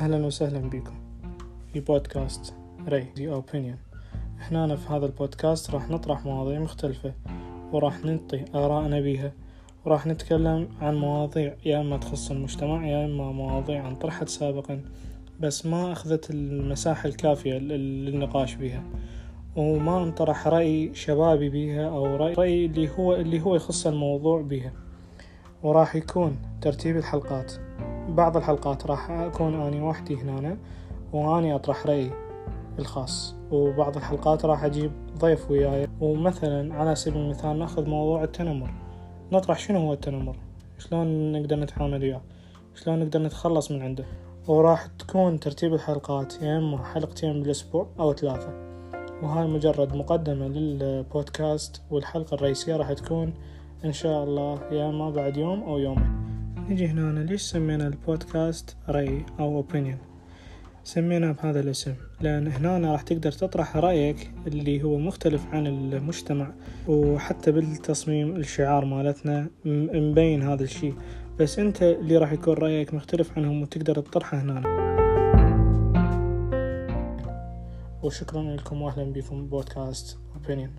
أهلا وسهلا بكم. في بودكاست ري. دي أوبينيون هنا في هذا البودكاست راح نطرح مواضيع مختلفة وراح ننطي آراءنا بيها وراح نتكلم عن مواضيع يا إما تخص المجتمع يا إما مواضيع انطرحت سابقا بس ما أخذت المساحة الكافية للنقاش بها وما انطرح رأي شبابي بيها أو رأي, رأي اللي هو اللي هو يخص الموضوع بيها. وراح يكون ترتيب الحلقات. بعض الحلقات راح أكون أني وحدي هنا وأني أطرح رأيي الخاص. وبعض الحلقات راح أجيب ضيف وياي. ومثلا على سبيل المثال نأخذ موضوع التنمر. نطرح شنو هو التنمر؟ شلون نقدر نتعامل وياه؟ شلون نقدر نتخلص من عنده؟ وراح تكون ترتيب الحلقات يا إما حلقتين بالأسبوع أو ثلاثة. وهاي مجرد مقدمة للبودكاست والحلقة الرئيسية راح تكون إن شاء الله يا إما بعد يوم أو يومين. نجي هنا ليش سمينا البودكاست رأي أو opinion. سمينا بهذا الاسم لأن هنا راح تقدر تطرح رأيك اللي هو مختلف عن المجتمع وحتى بالتصميم الشعار مالتنا مبين هذا الشيء. بس أنت اللي راح يكون رأيك مختلف عنهم وتقدر تطرحه هنا. وشكرا لكم واهلا بكم بودكاست opinion.